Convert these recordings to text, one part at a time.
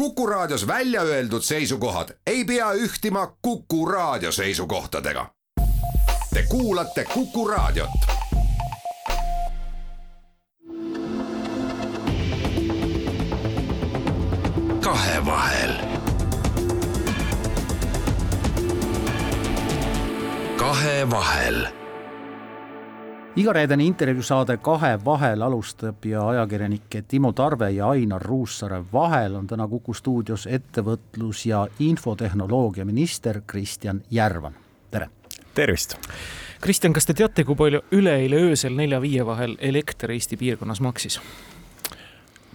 Kuku Raadios välja öeldud seisukohad ei pea ühtima Kuku Raadio seisukohtadega. Te kuulate Kuku Raadiot. kahevahel. kahevahel igareedene intervjuusaade Kahe vahel alustab ja ajakirjanike Timo Tarve ja Ainar Ruussaare vahel on täna Kuku stuudios ettevõtlus- ja infotehnoloogia minister Kristjan Järvan, tere! tervist! Kristjan, kas te teate, kui palju üleeile öösel nelja-viie vahel elekter Eesti piirkonnas maksis?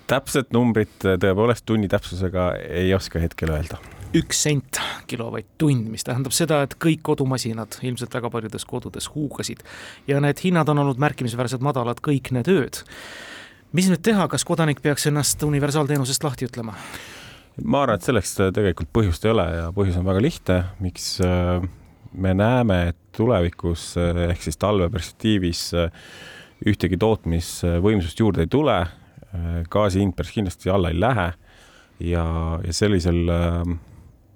täpset numbrit tõepoolest tunni täpsusega ei oska hetkel öelda üks sent kilovatt-tund, mis tähendab seda, et kõik kodumasinad ilmselt väga paljudes kodudes huugasid. ja need hinnad on olnud märkimisväärselt madalad kõik need ööd. mis nüüd teha, kas kodanik peaks ennast universaalteenusest lahti ütlema? ma arvan, et selleks tegelikult põhjust ei ole ja põhjus on väga lihtne, miks äh, me näeme, et tulevikus äh, ehk siis talve perspektiivis äh, ühtegi tootmisvõimsust juurde ei tule, gaasi hind päris kindlasti alla ei lähe ja, ja sellisel äh,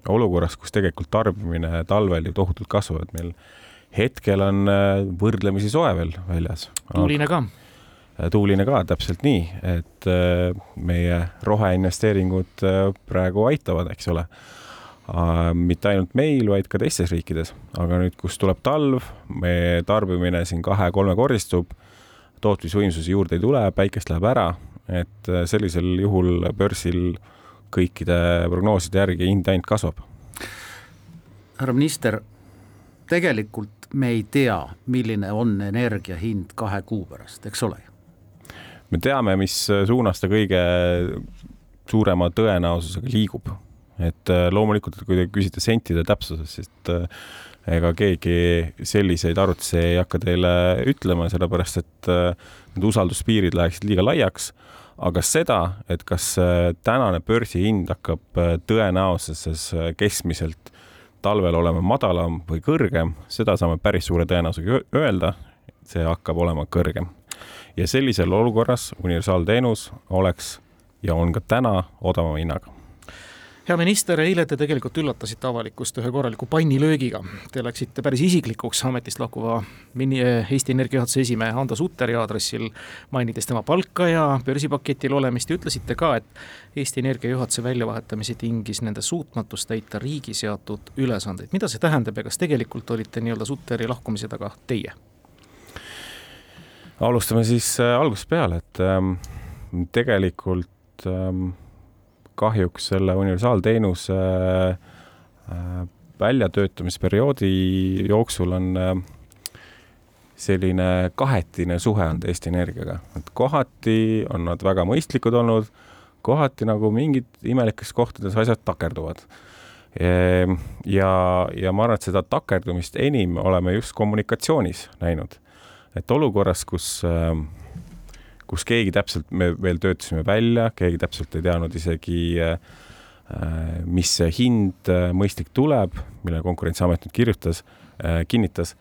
olukorras, kus tegelikult tarbimine talvel ju tohutult kasvab, et meil hetkel on äh, võrdlemisi soe veel väljas. tuuline ka. Äh, tuuline ka, täpselt nii, et äh, meie roheinvesteeringud praegu aitavad, eks ole. mitte ainult meil, vaid ka teistes riikides, aga nüüd, kus tuleb talv, meie tarbimine siin kahe-kolmekordistub, tootmisvõimsusi juurde ei tule, päikest läheb ära, et sellisel juhul börsil äh, kõikide prognooside järgi hind ainult kasvab. härra minister, tegelikult me ei tea, milline on energia hind kahe kuu pärast, eks ole? me teame, mis suunas ta kõige suurema tõenäosusega liigub. et äh, loomulikult, kui te küsite sentide täpsusest, siis äh, ega keegi selliseid arvutusi ei hakka teile ütlema, sellepärast et äh, need usalduspiirid läheksid liiga laiaks aga seda, et kas äh, tänane börsihind hakkab äh, tõenäosuses äh, keskmiselt talvel olema madalam või kõrgem, seda saame päris suure tõenäosusega öelda. see hakkab olema kõrgem ja sellisel olukorras universaalteenus oleks ja on ka täna odavama hinnaga hea minister, eile te tegelikult üllatasite avalikkust ühe korraliku pannilöögiga. Te läksite päris isiklikuks ametist lahkuva Eesti Energia juhatuse esimehe Hando Sutteri aadressil, mainides tema palka ja börsipaketil olemist ja ütlesite ka, et Eesti Energia juhatuse väljavahetamise tingis nende suutmatus täita riigi seatud ülesandeid. mida see tähendab ja kas tegelikult olite nii-öelda Sutteri lahkumise taga teie? alustame siis äh, algusest peale, et ähm, tegelikult ähm, kahjuks selle universaalteenuse äh, väljatöötamisperioodi jooksul on äh, selline kahetine suhe olnud Eesti Energiaga, et kohati on nad väga mõistlikud olnud, kohati nagu mingid imelikes kohtades asjad takerduvad. Ehm, ja, ja ma arvan, et seda takerdumist enim oleme just kommunikatsioonis näinud. et olukorras, kus äh, kus keegi täpselt, me veel töötasime välja, keegi täpselt ei teadnud isegi, äh, mis see hind äh, mõistlik tuleb, mille Konkurentsiamet nüüd kirjutas, äh, kinnitas,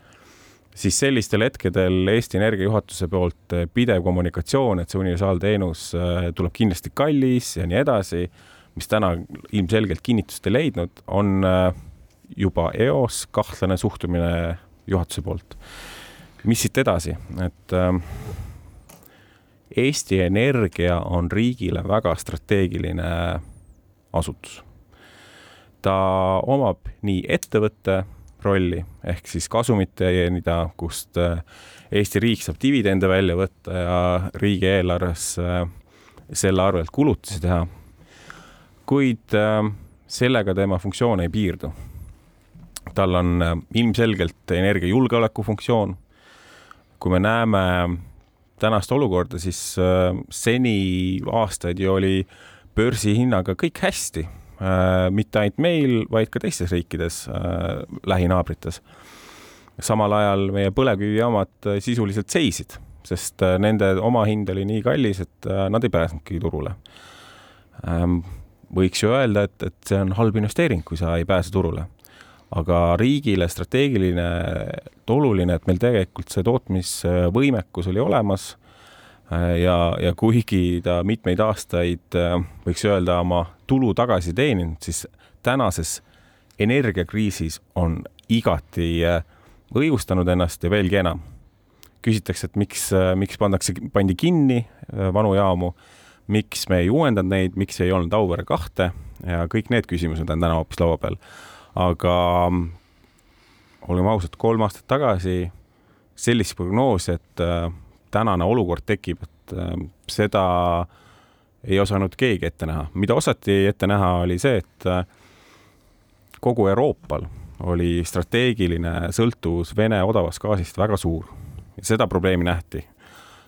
siis sellistel hetkedel Eesti Energia juhatuse poolt pidev kommunikatsioon, et see universaalteenus tuleb kindlasti kallis ja nii edasi, mis täna ilmselgelt kinnitust ei leidnud, on juba eos kahtlane suhtumine juhatuse poolt. mis siit edasi, et äh, Eesti Energia on riigile väga strateegiline asutus. ta omab nii ettevõtte rolli ehk siis kasumit teenida, kust äh, Eesti riik saab dividende välja võtta ja riigieelarves äh, selle arvelt kulutusi teha. kuid äh, sellega tema funktsioon ei piirdu. tal on ilmselgelt energiajulgeoleku funktsioon. kui me näeme tänast olukorda, siis äh, seni aastaid ju oli börsihinnaga kõik hästi äh,. mitte ainult meil, vaid ka teistes riikides äh,, lähinaabrites. samal ajal meie põlevkivijaamad sisuliselt seisid, sest nende omahind oli nii kallis, et nad ei pääsenudki turule ähm,. võiks ju öelda, et, et see on halb investeering, kui sa ei pääse turule aga riigile strateegiline, oluline, et meil tegelikult see tootmisvõimekus oli olemas ja, ja kuigi ta mitmeid aastaid võiks öelda oma tulu tagasi teeninud, siis tänases energiakriisis on igati äh, õigustanud ennast ja veelgi enam. küsitakse, et miks, äh, miks pannakse, pandi kinni vanu jaamu, miks me ei uuendanud neid, miks ei olnud Auvere kahte ja kõik need küsimused on täna hoopis laua peal. Aga mm, olgem ausad, kolm aastat tagasi sellist prognoosi, et tänane olukord tekib, et seda ei osanud keegi ette näha. mida osati ette näha, oli see, et äh, kogu Euroopal oli strateegiline sõltuvus Vene odavast gaasist väga suur. seda probleemi nähti.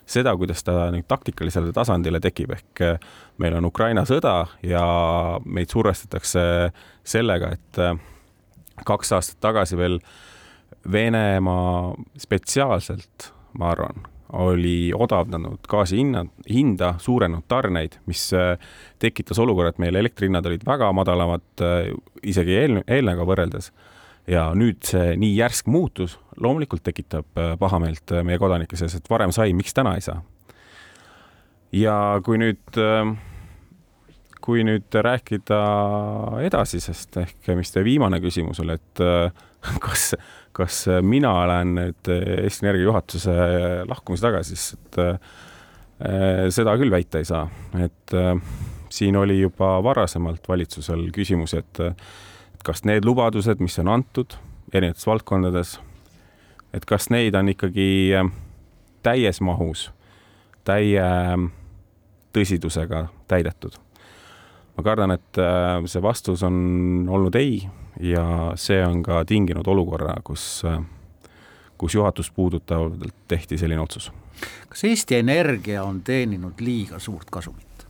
seda, kuidas ta nüüd taktikalisele tasandile tekib, ehk äh, meil on Ukraina sõda ja meid survestatakse sellega, et äh, kaks aastat tagasi veel Venemaa spetsiaalselt, ma arvan, oli odavdanud gaasi hinna, hinda, suurenenud tarneid, mis äh, tekitas olukorra, et meil elektrihinnad olid väga madalamad äh, isegi eel, eelnevaga võrreldes. ja nüüd see nii järsk muutus loomulikult tekitab äh, pahameelt meie kodanike seas, et varem sai, miks täna ei saa. ja kui nüüd, kui nüüd rääkida edasisest ehk mis teie viimane küsimus oli, et kas kas äh, mina olen nüüd äh, Eesti Energia juhatuse äh, lahkumise taga, siis et seda küll väita ei saa, et siin oli juba varasemalt valitsusel küsimusi, et kas need lubadused, mis on antud erinevates valdkondades, et kas neid on ikkagi täies mahus, täie tõsidusega täidetud. Ma kardan, et see vastus on olnud ei ja see on ka tinginud olukorra, kus, kus juhatust puudutavalt tehti selline otsus. kas Eesti Energia on teeninud liiga suurt kasumit,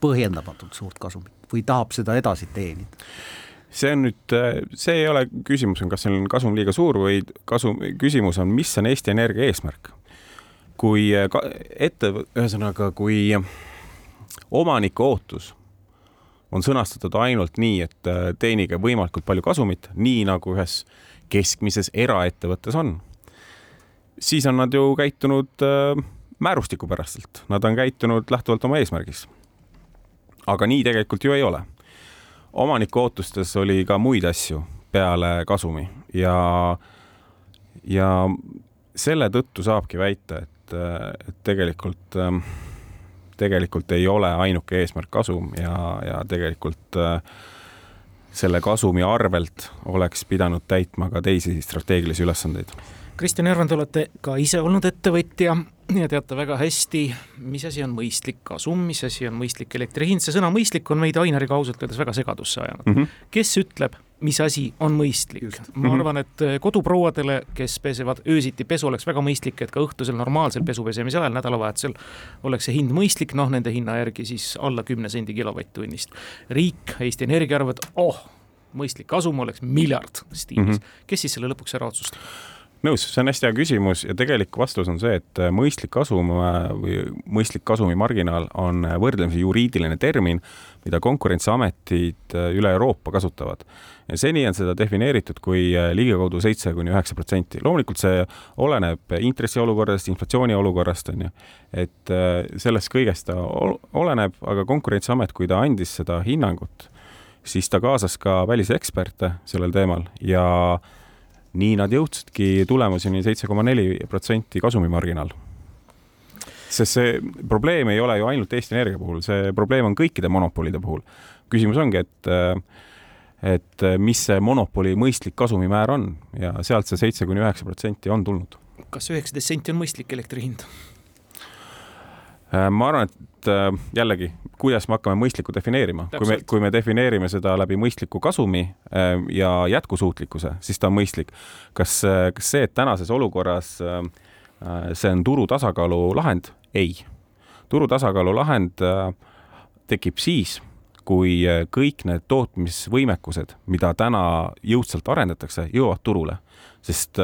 põhjendamatult suurt kasumit või tahab seda edasi teenida? see on nüüd, see ei ole küsimus, kas see on kasum liiga suur või kasum, küsimus on, mis on Eesti Energia eesmärk. kui ette, ühesõnaga, kui omaniku ootus on sõnastatud ainult nii, et äh, teenige võimalikult palju kasumit, nii nagu ühes keskmises eraettevõttes on, siis on nad ju käitunud äh, määrustikupäraselt, nad on käitunud lähtuvalt oma eesmärgist. aga nii tegelikult ju ei ole. omaniku ootustes oli ka muid asju peale kasumi ja, ja selle tõttu saabki väita, et, äh, et tegelikult äh, tegelikult ei ole ainuke eesmärk kasum ja, ja tegelikult äh, selle kasumi arvelt oleks pidanud täitma ka teisi strateegilisi ülesandeid. Kristjan Järvan, te olete ka ise olnud ettevõtja ja teate väga hästi, mis asi on mõistlik kasum, mis asi on mõistlik elektri hind, see sõna mõistlik on meid Ainariga ausalt öeldes väga segadusse ajanud mm. -hmm. kes ütleb, mis asi on mõistlik. ma mhm. arvan, et eh, koduprouadele, kes pesevad öösiti pesu, oleks väga mõistlik, et ka õhtusel normaalsel pesu pesemise ajal, nädalavahetusel oleks see hind mõistlik, noh, nende hinna järgi siis alla kümne sendi kilovatt-tunnist. riik, Eesti Energia arvab, et oh, mõistlik kasum oleks miljard stiilis mm. -hmm. kes siis selle lõpuks ära otsustab? Nõus, see on hästi hea küsimus ja tegelik vastus on see, et äh, mõistlik kasum äh, või mõistlik kasumimarginaal on äh, võrdlemisi juriidiline termin, mida konkurentsiametid üle Euroopa kasutavad. seni on seda defineeritud kui ligikaudu seitse kuni üheksa protsenti. loomulikult see oleneb intressiolukorrast, inflatsiooni olukorrast, on ju, et sellest kõigest ta oleneb, aga Konkurentsiamet, kui ta andis seda hinnangut, siis ta kaasas ka väliseksperte sellel teemal ja äh, nii nad jõudsidki tulemuseni seitse koma neli protsenti kasumimarginaal. sest see probleem ei ole ju ainult Eesti Energia puhul, see probleem on kõikide monopolide puhul. küsimus ongi, et et mis see monopoli mõistlik kasumimäär on ja sealt see seitse kuni üheksa protsenti on tulnud. kas üheksateist senti on mõistlik elektri hind? Ma arvan, et jällegi, kuidas me hakkame mõistlikku defineerima, kui me, kui me defineerime seda läbi mõistliku kasumi äh, ja jätkusuutlikkuse, siis ta on mõistlik. kas, kas see, et tänases olukorras see on turu tasakaalu lahend? ei. turu tasakaalu lahend tekib siis, kui kõik need tootmisvõimekused, mida täna jõudsalt arendatakse, jõuavad turule. sest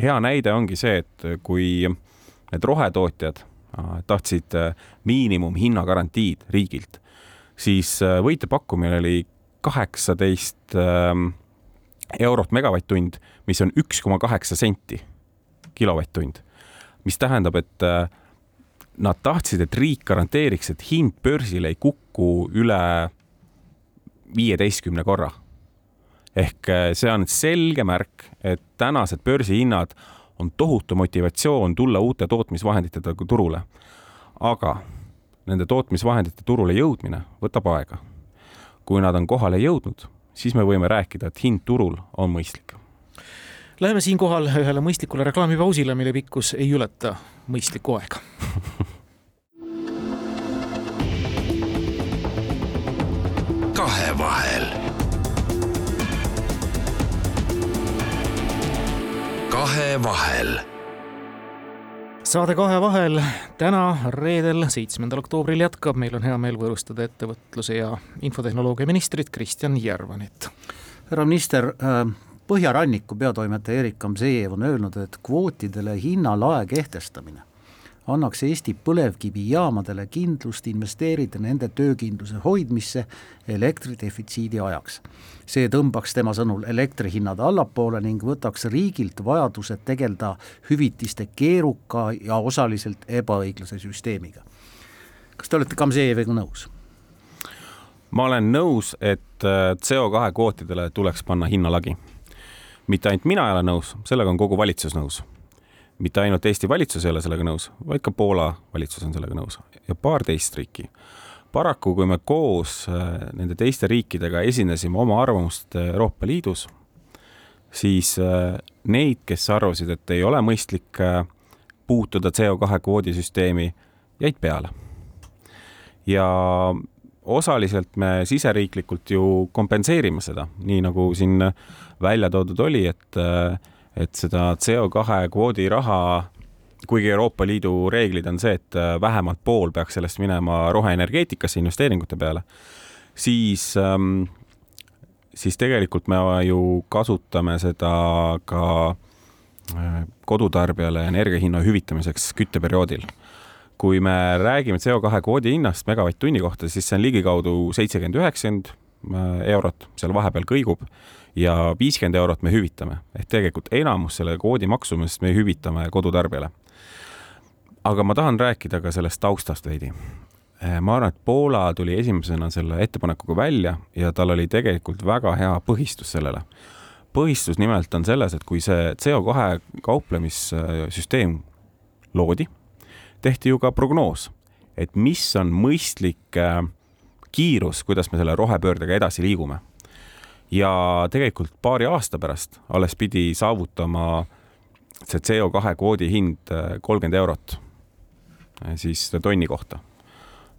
hea näide ongi see, et kui need rohetootjad tahtsid äh, miinimumhinna garantiid riigilt, siis äh, võitepakkumine oli kaheksateist ähm, eurot megavatt-tund, mis on üks koma kaheksa senti kilovatt-tund, mis tähendab, et äh, nad tahtsid, et riik garanteeriks, et hind börsil ei kuku üle viieteistkümne korra. ehk see on selge märk, et tänased börsihinnad on tohutu motivatsioon tulla uute tootmisvahenditega turule. aga nende tootmisvahendite turule jõudmine võtab aega. kui nad on kohale jõudnud, siis me võime rääkida, et hind turul on mõistlik Läheme siinkohal ühele mõistlikule reklaamipausile, mille pikkus ei ületa mõistlikku aega kahevahel. Kahevahel saade Kahe vahel täna, reedel, seitsmendal oktoobril jätkab, meil on hea meel võõrustada ettevõtluse ja infotehnoloogia ministrit Kristjan Järvanit. härra minister, äh, Põhjaranniku peatoimetaja Erik Kamsejev on öelnud, et kvootidele hinnalae kehtestamine annaks Eesti põlevkivijaamadele kindlust investeerida nende töökindluse hoidmisse elektridefitsiidi ajaks. see tõmbaks tema sõnul elektrihinnad allapoole ning võtaks riigilt vajaduse tegeleda hüvitiste keeruka ja osaliselt ebaõiglase süsteemiga. kas te olete Kamsejeviga nõus? ma olen nõus, et äh, CO2 kvootidele tuleks panna hinnalagi. mitte ainult mina ei ole nõus, sellega on kogu valitsus nõus mitte ainult Eesti valitsus ei ole sellega nõus, vaid ka Poola valitsus on sellega nõus ja paar teist riiki. paraku, kui me koos äh, nende teiste riikidega esinesime oma arvamust Euroopa Liidus, siis äh, neid, kes arvasid, et ei ole mõistlik äh, puutuda CO2 kvoodisüsteemi, jäid peale. ja osaliselt me siseriiklikult ju kompenseerime seda, nii nagu siin välja toodud oli, et et seda CO2 kvoodi raha, kuigi Euroopa Liidu reeglid on see, et äh, vähemalt pool peaks sellest minema roheenergeetikasse investeeringute peale, siis ähm, siis tegelikult me ju kasutame seda ka äh, kodutarbijale energia hinna hüvitamiseks kütteperioodil. kui me räägime CO2 kvoodi hinnast megavatt-tunni kohta, siis see on ligikaudu seitsekümmend, üheksakümmend äh, eurot, seal vahepeal kõigub ja viiskümmend eurot me hüvitame ehk tegelikult enamus selle kvoodi maksumusest me hüvitame kodutarbijale. aga ma tahan rääkida ka sellest taustast veidi. Eh, ma arvan, et Poola tuli esimesena selle ettepanekuga välja ja tal oli tegelikult väga hea põhistus sellele. põhistus nimelt on selles, et kui see CO2 kauplemissüsteem loodi, tehti ju ka prognoos, et mis on mõistlik eh, kiirus, kuidas me selle rohepöördega edasi liigume ja tegelikult paari aasta pärast alles pidi saavutama see CO2 kvoodi hind äh, kolmkümmend eurot äh, siis tonni kohta.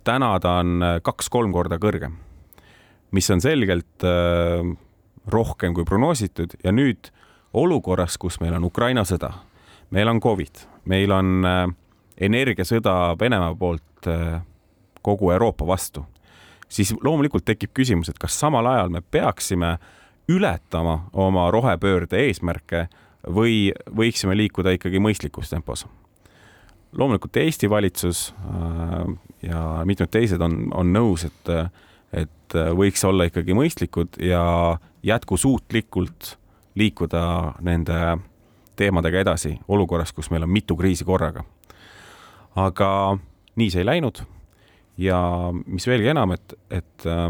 täna ta on äh, kaks-kolm korda kõrgem, mis on selgelt rohkem kui prognoositud ja nüüd olukorras, kus meil on Ukraina sõda, meil on Covid, meil on energiasõda Venemaa poolt kogu Euroopa vastu siis loomulikult tekib küsimus, et kas samal ajal me peaksime ületama oma rohepöörde eesmärke või võiksime liikuda ikkagi mõistlikus tempos. loomulikult Eesti valitsus äh, ja mitmed teised on, on nõus, et, et võiks olla ikkagi mõistlikud ja jätkusuutlikult liikuda nende teemadega edasi olukorras, kus meil on mitu kriisi korraga. aga nii see ei läinud ja mis veelgi enam, et, et äh,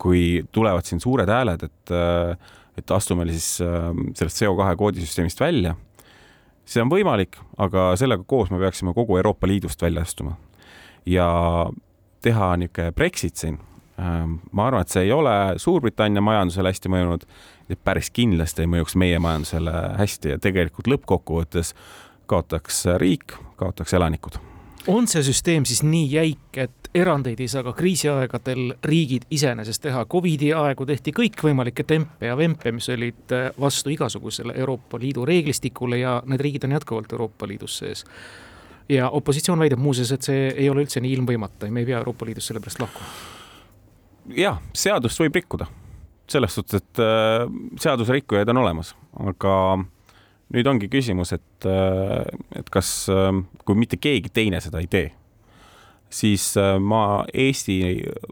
kui tulevad siin suured hääled, et, äh, et astume siis äh, sellest CO2 koodisüsteemist välja, see on võimalik, aga sellega koos me peaksime kogu Euroopa Liidust välja astuma. ja teha niisugune Brexit siin, ma arvan, et see ei ole Suurbritannia majandusele hästi mõjunud, päris kindlasti ei mõjuks meie majandusele hästi ja tegelikult lõppkokkuvõttes kaotaks riik, kaotaks elanikud on see süsteem siis nii jäik, et erandeid ei saa ka kriisiaegadel riigid iseenesest teha. Covidi aegu tehti kõikvõimalikke tempe ja vempe, mis olid äh, vastu igasugusele Euroopa Liidu reeglistikule ja need riigid on jätkuvalt Euroopa Liidus sees. ja opositsioon väidab muuseas, et see ei ole üldse nii ilmvõimatu ja me ei pea Euroopa Liidust sellepärast lahkuma. jah, seadust võib rikkuda, selles suhtes, et äh, seaduserikkujaid on olemas, aga nüüd ongi küsimus, et, äh, et kas, äh, kui mitte keegi teine seda ei tee, siis äh, ma Eesti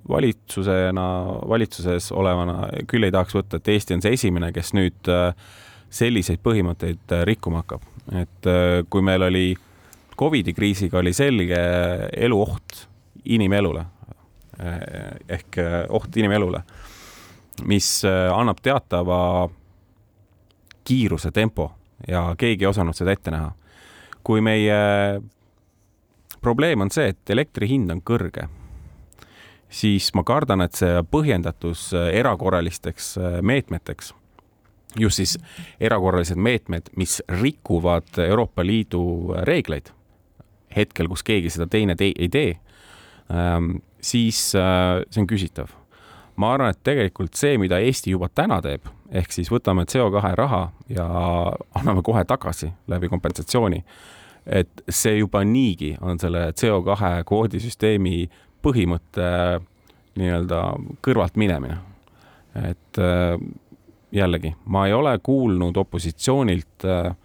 valitsusena, valitsuses olevana küll ei tahaks võtta, et Eesti on see esimene, kes nüüd selliseid põhimõtteid rikkuma hakkab. et kui meil oli Covidi kriisiga oli selge eluoht inimelule ehk oht inimelule mis annab teatava kiiruse, tempo ja keegi ei osanud seda ette näha. kui meie probleem on see, et elektri hind on kõrge, siis ma kardan, et see põhjendatus äh, erakorralisteks äh, meetmeteks, just siis erakorralised meetmed, mis rikuvad Euroopa Liidu reegleid hetkel, kus keegi seda teine te ei tee, ähm, siis see on küsitav ma arvan, et tegelikult see, mida Eesti juba täna teeb, ehk siis võtame CO2 raha ja anname kohe tagasi läbi kompensatsiooni, et see juba niigi on selle CO2 kvoodisüsteemi põhimõtte nii-öelda kõrvalt minemine. et äh, jällegi, ma ei ole kuulnud opositsioonilt äh,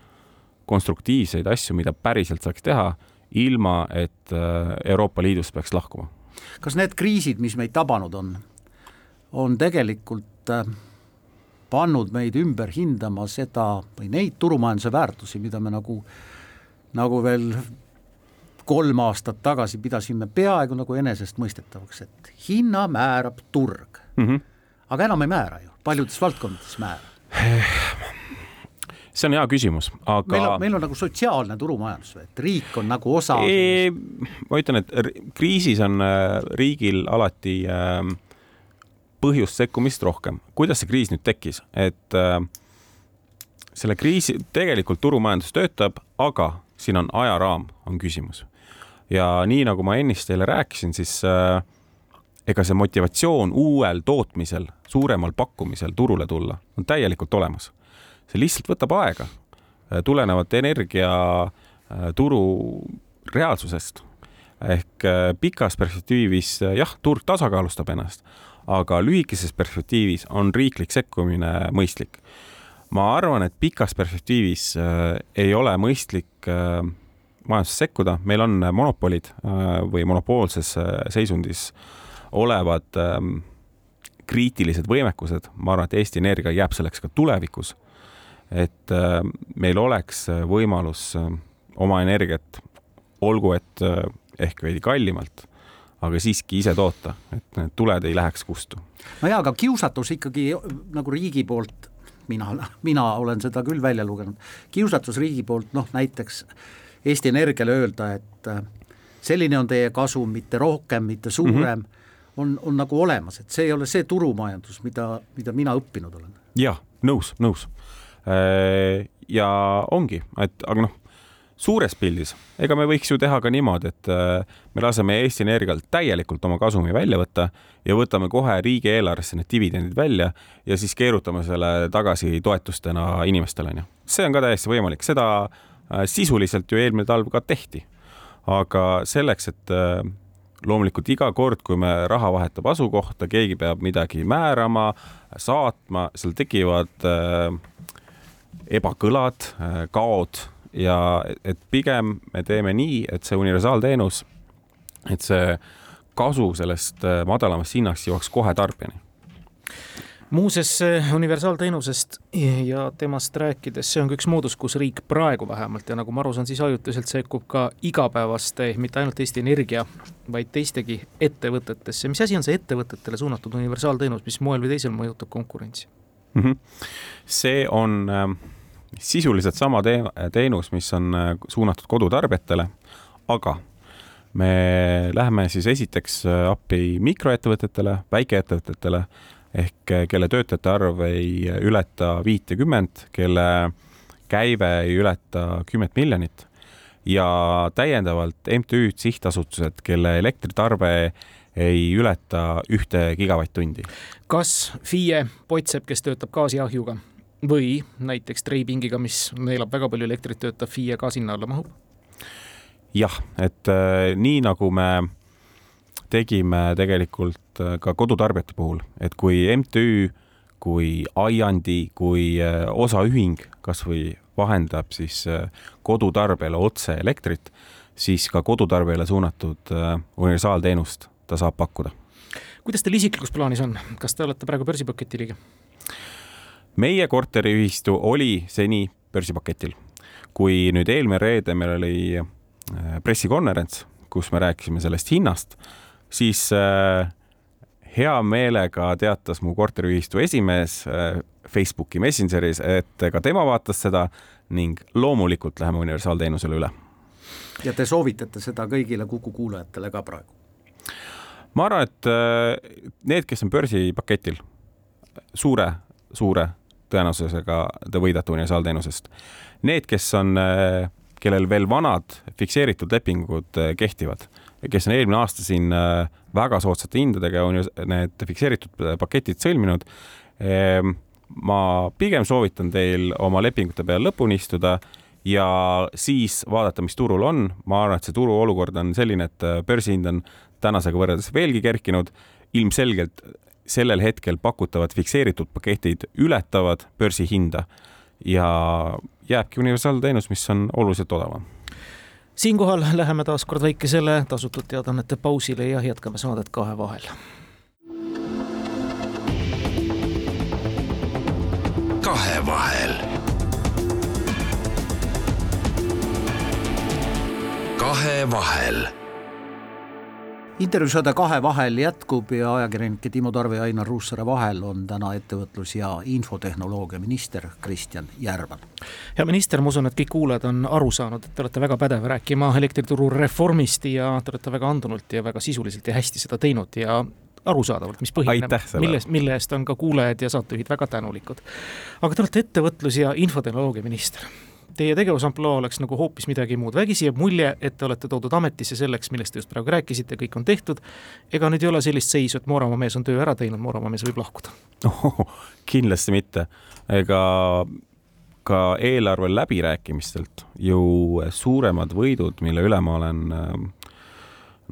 konstruktiivseid asju, mida päriselt saaks teha, ilma et äh, Euroopa Liidust peaks lahkuma. kas need kriisid, mis meid tabanud on, on tegelikult äh, pannud meid ümber hindama seda või neid turumajanduse väärtusi, mida me nagu, nagu veel kolm aastat tagasi pidasime peaaegu nagu enesestmõistetavaks, et hinna määrab turg mm. -hmm. aga enam ei määra ju, paljudes valdkondades määrab. see on hea küsimus, aga. meil on, meil on nagu sotsiaalne turumajandus, et riik on nagu osa. ma ütlen, et kriisis on äh, riigil alati äh, põhjust sekkumist rohkem. kuidas see kriis nüüd tekkis, et äh, selle kriisi, tegelikult turumajandus töötab, aga siin on ajaraam, on küsimus. ja nii nagu ma ennist teile rääkisin, siis äh, ega see motivatsioon uuel tootmisel, suuremal pakkumisel turule tulla on täielikult olemas. see lihtsalt võtab aega, äh, tulenevalt energiaturu äh, reaalsusest ehk äh, pikas perspektiivis jah, turg tasakaalustab ennast, aga lühikeses perspektiivis on riiklik sekkumine mõistlik. ma arvan, et pikas perspektiivis äh, ei ole mõistlik äh, majandusse sekkuda, meil on monopolid äh, või monopoolses seisundis olevad äh, kriitilised võimekused, ma arvan, et Eesti Energia jääb selleks ka tulevikus. et meil oleks võimalus oma energiat, olgu et ehk veidi kallimalt aga siiski ise toota, et need tuled ei läheks kustu. no jaa, aga kiusatus ikkagi nagu riigi poolt, mina, mina olen seda küll välja lugenud, kiusatus riigi poolt noh, näiteks Eesti Energiale öelda, et äh, selline on teie kasum, mitte rohkem, mitte suurem mm, -hmm. on, on nagu olemas, et see ei ole see turumajandus, mida, mida mina õppinud olen. jah, nõus, nõus. Äh, ja ongi, et aga noh, suures pildis, ega me võiks ju teha ka niimoodi, et äh, me laseme Eesti Energialt täielikult oma kasumi välja võtta ja võtame kohe riigieelarvesse need dividendid välja ja siis keerutame selle tagasi toetustena inimestele, onju. see on ka täiesti võimalik, seda äh, sisuliselt ju eelmine talv ka tehti. aga selleks, et äh, loomulikult iga kord, kui me raha vahetab asukohta, keegi peab midagi määrama, saatma, seal tekivad ebakõlad, kaod ja et pigem me teeme nii, et see universaalteenus, et see kasu sellest äh, madalamast hinnast jõuaks kohe tarbijani muuseas, universaalteenusest ja temast rääkides, see on ka üks moodus, kus riik praegu vähemalt ja nagu ma aru saan, siis ajutiselt sekkub ka igapäevaste, mitte ainult Eesti Energia, vaid teistegi ettevõtetesse. mis asi on see ettevõtetele suunatud universaalteenus, mis moel või teisel mõjutab konkurentsi mm? -hmm. see on äh, sisuliselt sama te teenus, mis on äh, suunatud kodutarbijatele, aga me läheme siis esiteks äh, appi mikroettevõtetele, väikeettevõtetele ehk äh, kelle töötajate arv ei ületa viitekümmet, kelle käive ei ületa kümmet miljonit ja täiendavalt MTÜ-d, sihtasutused, kelle elektritarve ei ületa ühte gigavatt-tundi. kas FIE Potsepp, kes töötab gaasiahjuga, või näiteks treipingiga, mis neelab väga palju elektrit, töötav FIE ka sinna alla mahub? jah, et äh, nii nagu me tegime tegelikult äh, ka kodutarbijate puhul, et kui MTÜ, kui Aiandi, kui äh, osaühing kasvõi vahendab siis äh, kodutarbijale otse elektrit, siis ka kodutarbijale suunatud äh, universaalteenust ta saab pakkuda. kuidas teil isiklikus plaanis on, kas te olete praegu börsipaketi liige? Meie korteriühistu oli seni börsipaketil. kui nüüd eelmine reede meil oli äh, pressikonverents, kus me rääkisime sellest hinnast, siis äh, hea meelega teatas mu korteriühistu esimees äh, Facebooki Messengeris, et ka tema vaatas seda ning loomulikult läheme universaalteenusele üle. ja te soovitate seda kõigile Kuku kuulajatele ka praegu? ma arvan, et need, kes on börsipaketil, suure, suure tõenäosusega te võidate universaalteenusest. Need, kes on, äh, kellel veel vanad fikseeritud lepingud kehtivad kes on eelmine aasta siin äh, väga soodsate hindadega need fikseeritud paketid sõlminud. Ehm, ma pigem soovitan teil oma lepingute peal lõpuni istuda ja siis vaadata, mis turul on. ma arvan, et see turuolukord on selline, et äh, börsihind on tänasega võrreldes veelgi kerkinud. ilmselgelt sellel hetkel pakutavad fikseeritud paketid ületavad börsihinda ja jääbki universaalteenus, mis on oluliselt odavam siinkohal läheme taas kord väikesele tasutud teadaannete pausile ja jätkame saadet kahe vahel. kahevahel. Kahevahel intervjuusaade Kahe vahel jätkub ja ajakirjanike Timo Tarve ja Ainar Ruussaare vahel on täna ettevõtlus- ja infotehnoloogia minister Kristjan Järvan. hea minister, ma usun, et kõik kuulajad on aru saanud, et te olete väga pädev rääkima elektrituru reformist ja te olete väga andunult ja väga sisuliselt ja hästi seda teinud ja arusaadavalt, mis põhineb, milles, mille eest on ka kuulajad ja saatejuhid väga tänulikud. aga te olete ettevõtlus- ja infotehnoloogia minister teie tegevusampluaa oleks nagu hoopis midagi muud. vägisi jääb mulje, et te olete toodud ametisse selleks, millest te just praegu rääkisite, kõik on tehtud. ega nüüd ei ole sellist seisu, et Mooramaa mees on töö ära teinud, Mooramaa mees võib lahkuda oh,? kindlasti mitte. ega ka eelarve läbirääkimistelt ju suuremad võidud, mille üle ma olen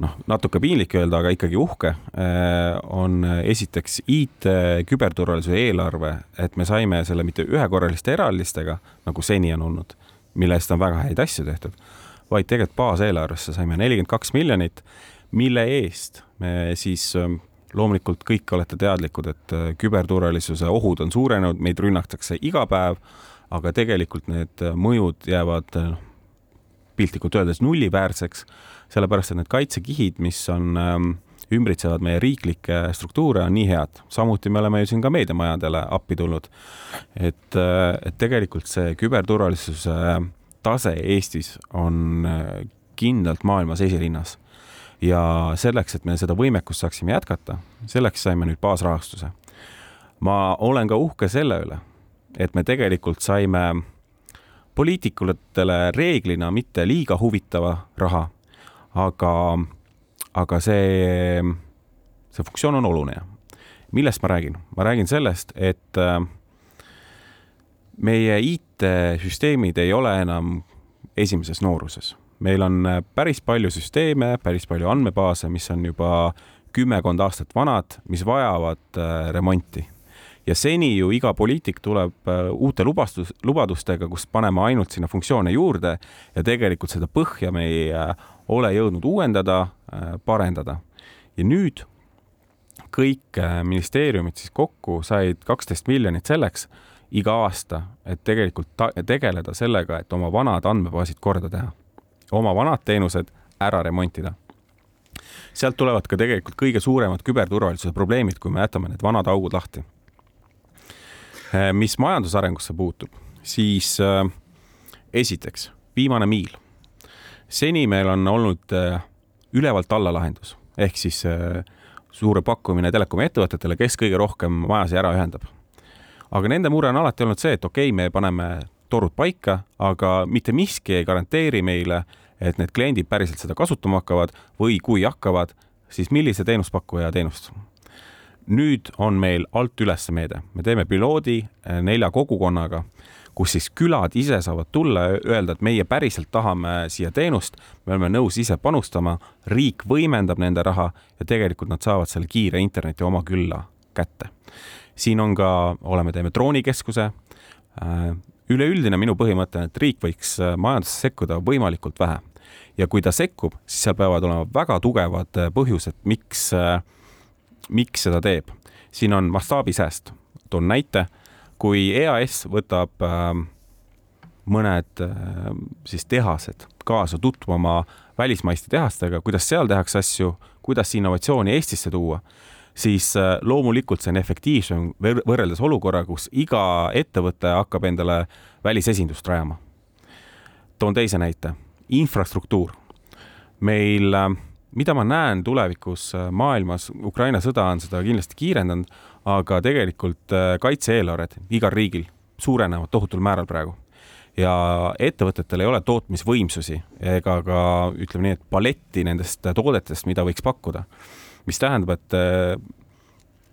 noh, natuke piinlik öelda, aga ikkagi uhke, äh, on esiteks IT küberturvalisuse eelarve, et me saime selle mitte ühekorraliste eraldistega, nagu seni on olnud, mille eest on väga häid asju tehtud, vaid tegelikult baaseelarvesse saime nelikümmend kaks miljonit, mille eest me siis ähm, loomulikult kõik olete teadlikud, et äh, küberturvalisuse ohud on suurenenud, meid rünnatakse iga päev, aga tegelikult need mõjud jäävad noh, piltlikult öeldes nulliväärseks sellepärast et need kaitsekihid, mis on ähm, ümbritsevad meie riiklikke struktuure, on nii head. samuti me oleme ju siin ka meediamajadele appi tulnud. et, äh, et tegelikult see küberturvalisuse tase Eestis on äh, kindlalt maailmas esirinnas. ja selleks, et me seda võimekust saaksime jätkata, selleks saime nüüd baasrahastuse. ma olen ka uhke selle üle, et me tegelikult saime poliitikutele reeglina mitte liiga huvitava raha aga, aga see, see funktsioon on oluline. millest ma räägin? ma räägin sellest, et äh, meie IT-süsteemid ei ole enam esimeses nooruses. meil on äh, päris palju süsteeme, päris palju andmebaase, mis on juba kümmekond aastat vanad, mis vajavad äh, remonti ja seni ju iga poliitik tuleb uute lubastus, lubadustega, kus paneme ainult sinna funktsioone juurde ja tegelikult seda põhja me ei ole jõudnud uuendada, äh, parendada. ja nüüd kõik äh, ministeeriumid siis kokku said kaksteist miljonit selleks iga aasta, et tegelikult tegeleda sellega, et oma vanad andmebaasid korda teha, oma vanad teenused ära remontida. sealt tulevad ka tegelikult kõige suuremad küberturvalisuse probleemid, kui me jätame need vanad augud lahti. Äh, mis majandusarengusse puutub, siis äh, esiteks viimane miil seni meil on olnud äh, ülevalt alla lahendus ehk siis suure pakkumine telekomi ettevõtetele, kes kõige rohkem majasid ära ühendab. aga nende mure on alati olnud see, et okei okay,, me paneme torud paika, aga mitte miski ei garanteeri meile, et need kliendid päriselt seda kasutama hakkavad või kui hakkavad, siis millise teenuspakkuja teenust. Nüüd on meil alt üles meede, me teeme piloodi äh, nelja kogukonnaga kus siis külad ise saavad tulla ja öelda, et meie päriselt tahame siia teenust, me oleme nõus ise panustama, riik võimendab nende raha ja tegelikult nad saavad selle kiire interneti oma külla kätte. siin on ka, oleme, teeme droonikeskuse. Äh, üleüldine minu põhimõte on, et riik võiks äh, majandusse sekkuda võimalikult vähe ja kui ta sekkub, siis seal peavad olema väga tugevad äh, põhjused, miks, miks seda teeb. siin on mastaabisääst, toon näite kui EAS võtab äh, mõned äh, siis tehased kaasa tutvuma välismaiste tehastega, kuidas seal tehakse asju, kuidas innovatsiooni Eestisse tuua, siis äh, loomulikult see on efektiivsem võrreldes olukorraga, kus iga ettevõte hakkab endale välisesindust rajama. toon teise näite, infrastruktuur. meil, äh, mida ma näen tulevikus äh, maailmas, Ukraina sõda on seda kindlasti kiirendanud, aga tegelikult kaitse-eelarved igal riigil suurenevad tohutul määral praegu ja ettevõtetel ei ole tootmisvõimsusi ega ka ütleme nii, et paletti nendest toodetest, mida võiks pakkuda mis tähendab, et äh,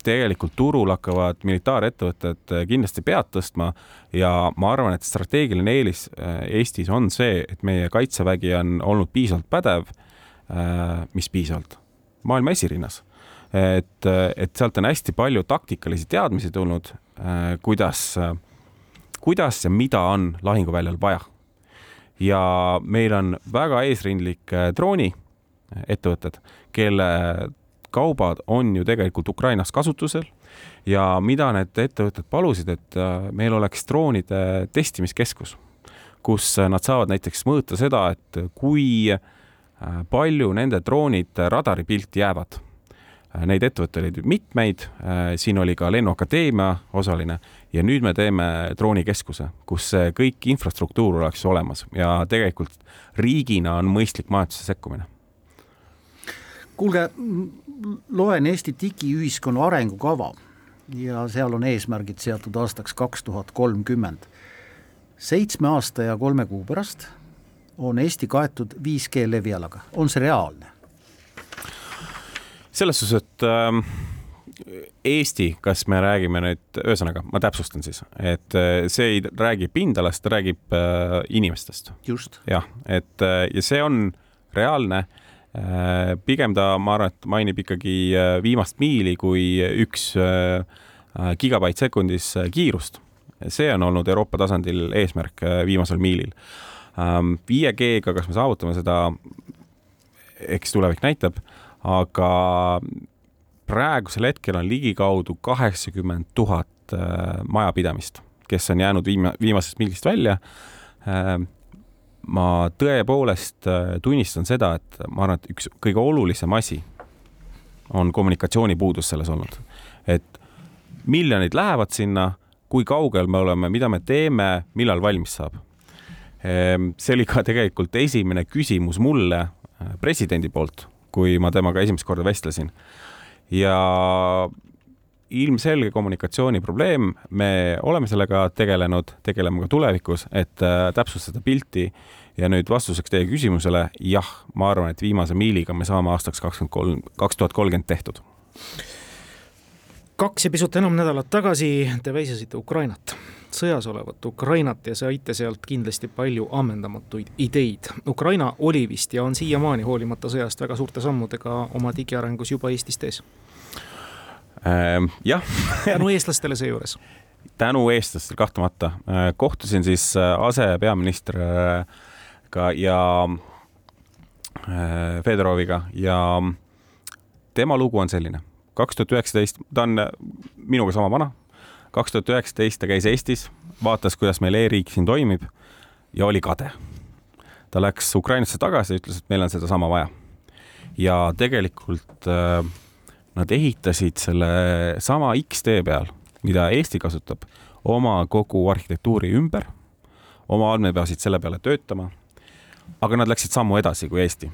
tegelikult turul hakkavad militaarettevõtted äh, kindlasti pead tõstma ja ma arvan, et strateegiline eelis äh, Eestis on see, et meie kaitsevägi on olnud piisavalt pädev. Mis piisavalt? maailma esirinnas. et, et sealt on hästi palju taktikalisi teadmisi tulnud, kuidas, kuidas ja mida on lahinguväljal vaja. ja meil on väga eesrindlik drooniettevõtted, kelle kaubad on ju tegelikult Ukrainas kasutusel ja mida need ettevõtted palusid, et äh, meil oleks droonide testimiskeskus, kus nad saavad näiteks mõõta seda, et kui äh, palju nende droonid radaripilti jäävad. Äh, neid ettevõtteid oli mitmeid, siin oli ka Lennuakadeemia osaline ja nüüd me teeme droonikeskuse, kus see kõik infrastruktuur oleks olemas ja tegelikult riigina on mõistlik majandusse sekkumine kuulge, loen Eesti digiühiskonna arengukava ja seal on eesmärgid seatud aastaks kaks tuhat kolmkümmend. seitsme aasta ja kolme kuu pärast on Eesti kaetud 5G levialaga, on see reaalne? selles suhtes, et äh, Eesti, kas me räägime nüüd, ühesõnaga ma täpsustan siis, et äh, see ei räägi pindalast, ta räägib äh, inimestest. jah, et äh, ja see on reaalne Äh, pigem ta, ma arvan, et mainib ikkagi äh, viimast miili kui üks äh, gigabait sekundis kiirust. see on olnud Euroopa tasandil eesmärk viimasel miilil. 5G-ga, ähm, kas me saavutame seda, eks tulevik näitab, aga praegusel hetkel on ligikaudu kaheksakümmend tuhat majapidamist, kes on jäänud viima-, viimasest miilist välja ma tõepoolest äh, tunnistan seda, et ma arvan, et üks kõige olulisem asi on kommunikatsioonipuudus selles olnud. et miljonid lähevad sinna, kui kaugel me oleme, mida me teeme, millal valmis saab? Ehm, see oli ka tegelikult esimene küsimus mulle äh, presidendi poolt, kui ma temaga esimest korda vestlesin. ja ilmselge kommunikatsiooniprobleem, me oleme sellega tegelenud, tegeleme ka tulevikus, et äh, täpsustada pilti ja nüüd vastuseks teie küsimusele, jah, ma arvan, et viimase miiliga me saame aastaks kakskümmend kolm, kaks tuhat kolmkümmend tehtud. Kaks ja pisut enam nädalat tagasi te väisasite Ukrainat, sõjas olevat Ukrainat ja saite sealt kindlasti palju ammendamatuid ideid. Ukraina oli vist ja on siiamaani hoolimata sõjast väga suurte sammudega oma digiarengus juba Eestist ees ähm,. jah tänu eestlastele seejuures tänu eestlastele kahtlemata. Äh, kohtusin siis äh, asepeaminister ka ja äh, Fedoroviga ja tema lugu on selline. Kaks tuhat üheksateist, ta on minuga sama vana. kaks tuhat üheksateist ta käis Eestis, vaatas, kuidas meil e-riik siin toimib ja oli kade. ta läks Ukrainasse tagasi ütles, et meil on sedasama vaja. ja tegelikult äh, nad ehitasid selle sama X-tee peal, mida Eesti kasutab, oma kogu arhitektuuri ümber, oma andmebasid selle peale töötama aga nad läksid sammu edasi kui Eesti.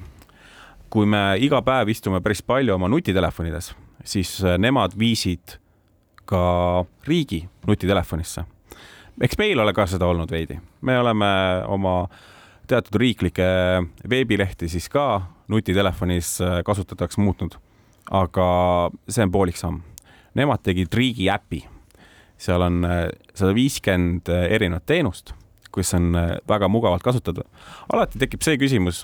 kui me iga päev istume päris palju oma nutitelefonides, siis äh, nemad viisid ka riigi nutitelefonisse. eks meil ole ka seda olnud veidi, me oleme oma teatud riiklikke veebilehti siis ka nutitelefonis äh, kasutatavaks muutnud. aga see on poolik samm. Nemad tegid riigi äpi, seal on äh, sada viiskümmend erinevat teenust kus on väga mugavalt kasutada. alati tekib see küsimus,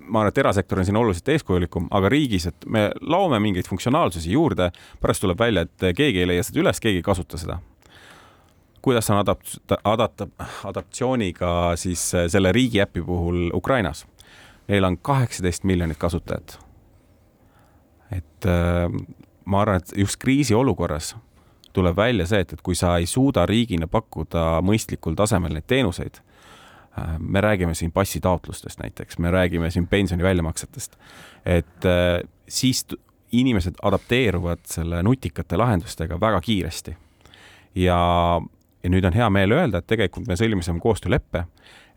ma arvan, et erasektor on siin oluliselt eeskujulikum, aga riigis, et me laome mingeid funktsionaalsusi juurde, pärast tuleb välja, et keegi ei leia seda üles, keegi ei kasuta seda. kuidas on adapt-, adapt-, adaptatsiooniga siis äh, selle riigi äpi puhul Ukrainas? Neil on kaheksateist miljonit kasutajat. et ma arvan, et just kriisiolukorras tuleb välja see, et, et kui sa ei suuda riigina pakkuda mõistlikul tasemel neid teenuseid, äh, me räägime siin passitaotlustest näiteks, me räägime siin pensioni väljamaksetest, et äh, siis inimesed adapteeruvad selle nutikate lahendustega väga kiiresti. ja, ja nüüd on hea meel öelda, et tegelikult me sõlmisime koostööleppe,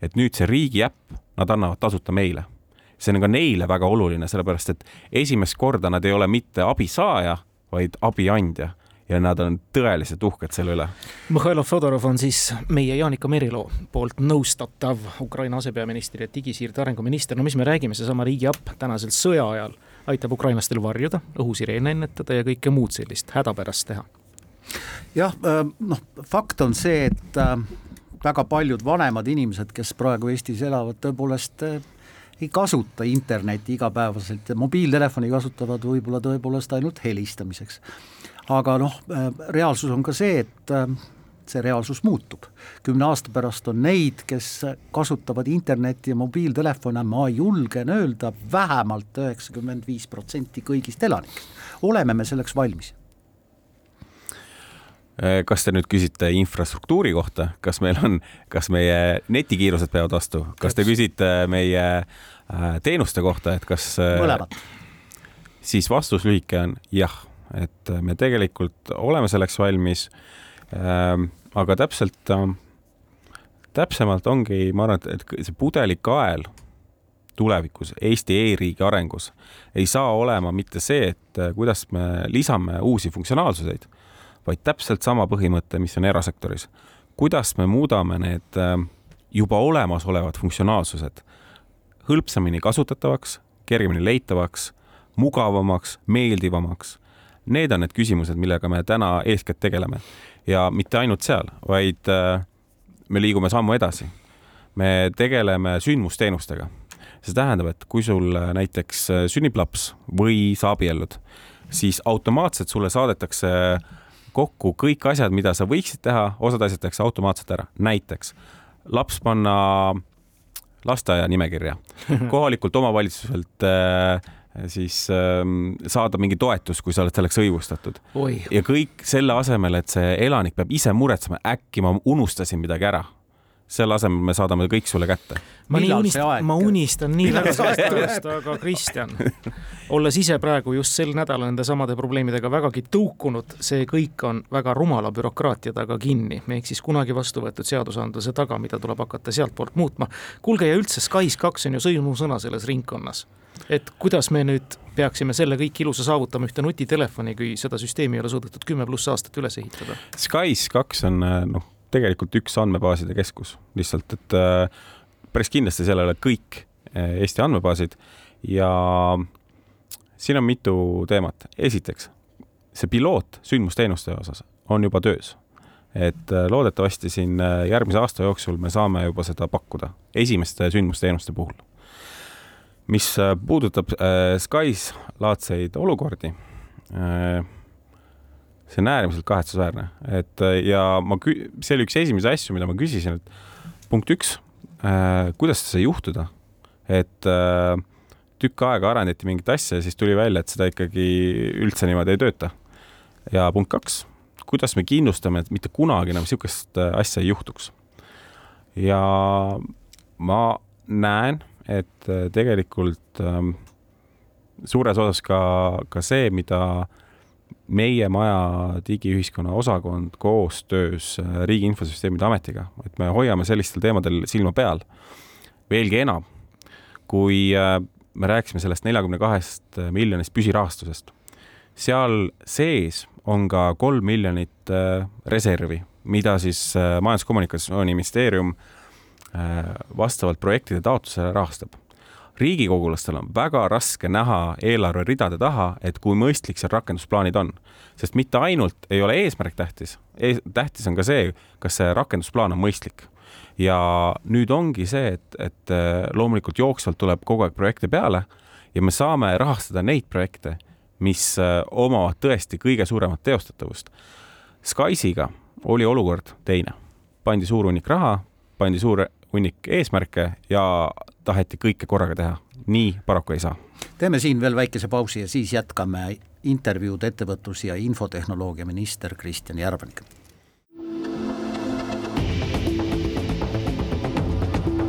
et nüüd see riigi äpp, nad annavad tasuta meile. see on ka neile väga oluline, sellepärast et esimest korda nad ei ole mitte abisaaja, vaid abiandja ja nad on tõeliselt uhked selle üle. Mihhail Fodorov on siis meie Jaanika Meriloo poolt nõustatav Ukraina asepeaminister ja digisiirde arenguminister. no mis me räägime, seesama riigiäpp tänasel sõja ajal aitab ukrainlastel varjuda, õhusireene ennetada ja kõike muud sellist hädapärast teha. jah, äh, noh, fakt on see, et äh, väga paljud vanemad inimesed, kes praegu Eestis elavad, tõepoolest äh, ei kasuta internetti igapäevaselt ja mobiiltelefoni kasutavad võib-olla tõepoolest ainult helistamiseks aga noh, äh, reaalsus on ka see, et äh, see reaalsus muutub. kümne aasta pärast on neid, kes kasutavad internetti ja mobiiltelefone, ma julgen öelda, vähemalt üheksakümmend viis protsenti kõigist elanikest. oleme me selleks valmis? Äh, kas te nüüd küsite infrastruktuuri kohta, kas meil on, kas meie netikiirused peavad vastu, kas te küsite meie teenuste kohta, et kas? mõlemat. siis vastus lühike on jah et me tegelikult oleme selleks valmis ähm,. aga täpselt äh,, täpsemalt ongi, ma arvan, et, et see pudelikael tulevikus Eesti e-riigi arengus ei saa olema mitte see, et äh, kuidas me lisame uusi funktsionaalsuseid, vaid täpselt sama põhimõte, mis on erasektoris. kuidas me muudame need äh, juba olemasolevad funktsionaalsused hõlpsamini kasutatavaks, kergemini leitavaks, mugavamaks, meeldivamaks Need on need küsimused, millega me täna eeskätt tegeleme ja mitte ainult seal, vaid äh, me liigume sammu edasi. me tegeleme sündmusteenustega. see tähendab, et kui sul äh, näiteks äh, sünnib laps või sa abiellud, siis automaatselt sulle saadetakse kokku kõik asjad, mida sa võiksid teha, osad asjad tehakse automaatselt ära, näiteks laps panna lasteaia nimekirja, kohalikult omavalitsuselt äh, siis ähm, saada mingi toetus, kui sa oled selleks õigustatud. ja kõik selle asemel, et see elanik peab ise muretsema, äkki ma unustasin midagi ära selle asemel me saadame kõik sulle kätte. ma nii unistan, ma unistan nii väga sellest aga Kristjan, olles ise praegu just sel nädalal nende samade probleemidega vägagi tõukunud, see kõik on väga rumala bürokraatia taga kinni, ehk siis kunagi vastu võetud seadusandluse taga, mida tuleb hakata sealtpoolt muutma. kuulge, ja üldse SKAIS2 on ju sõimusõna selles ringkonnas et kuidas me nüüd peaksime selle kõik ilusa saavutama ühte nutitelefoni, kui seda süsteemi ei ole suudetud kümme pluss aastat üles ehitada? Skys kaks on äh, noh, tegelikult üks andmebaaside keskus lihtsalt, et äh, päris kindlasti seal ei ole kõik äh, Eesti andmebaasid ja siin on mitu teemat. esiteks, see piloot sündmusteenuste osas on juba töös et loodetavasti siin järgmise aasta jooksul me saame juba seda pakkuda esimeste sündmusteenuste puhul mis äh, puudutab äh, Skys laadseid olukordi äh,, see on äärmiselt kahetsusväärne, et äh, ja ma, see oli üks esimesi asju, mida ma küsisin, et punkt üks äh,, kuidas see sai juhtuda, et äh, tükk aega arendati mingit asja ja siis tuli välja, et seda ikkagi üldse niimoodi ei tööta. ja punkt kaks, kuidas me kindlustame, et mitte kunagi enam niisugust äh, asja ei juhtuks. ja ma näen et äh, tegelikult ähm, suures osas ka, ka see, mida meie maja digiühiskonna osakond koostöös äh, Riigi Infosüsteemide Ametiga, et me hoiame sellistel teemadel silma peal. veelgi enam, kui äh, me rääkisime sellest neljakümne kahest miljonist püsirahastusest, seal sees on ka kolm miljonit reservi, mida siis Majandus-Kommunikatsiooniministeerium vastavalt projektide taotlusele rahastab riigikogulastel on väga raske näha eelarveridade taha, et kui mõistlik seal rakendusplaanid on. sest mitte ainult ei ole eesmärk tähtis e, tähtis on ka see, kas see rakendusplaan on mõistlik. ja nüüd ongi see, et, et äh, loomulikult jooksvalt tuleb kogu aeg projekte peale ja me saame rahastada neid projekte, mis äh, omavad tõesti kõige suuremat teostatavust. Skysiga oli olukord teine, pandi suur hunnik raha, pandi suur hunnik eesmärke ja taheti kõike korraga teha. nii paraku ei saa. teeme siin veel väikese pausi ja siis jätkame intervjuud ettevõtlus- ja infotehnoloogia minister Kristjan Järvaniga.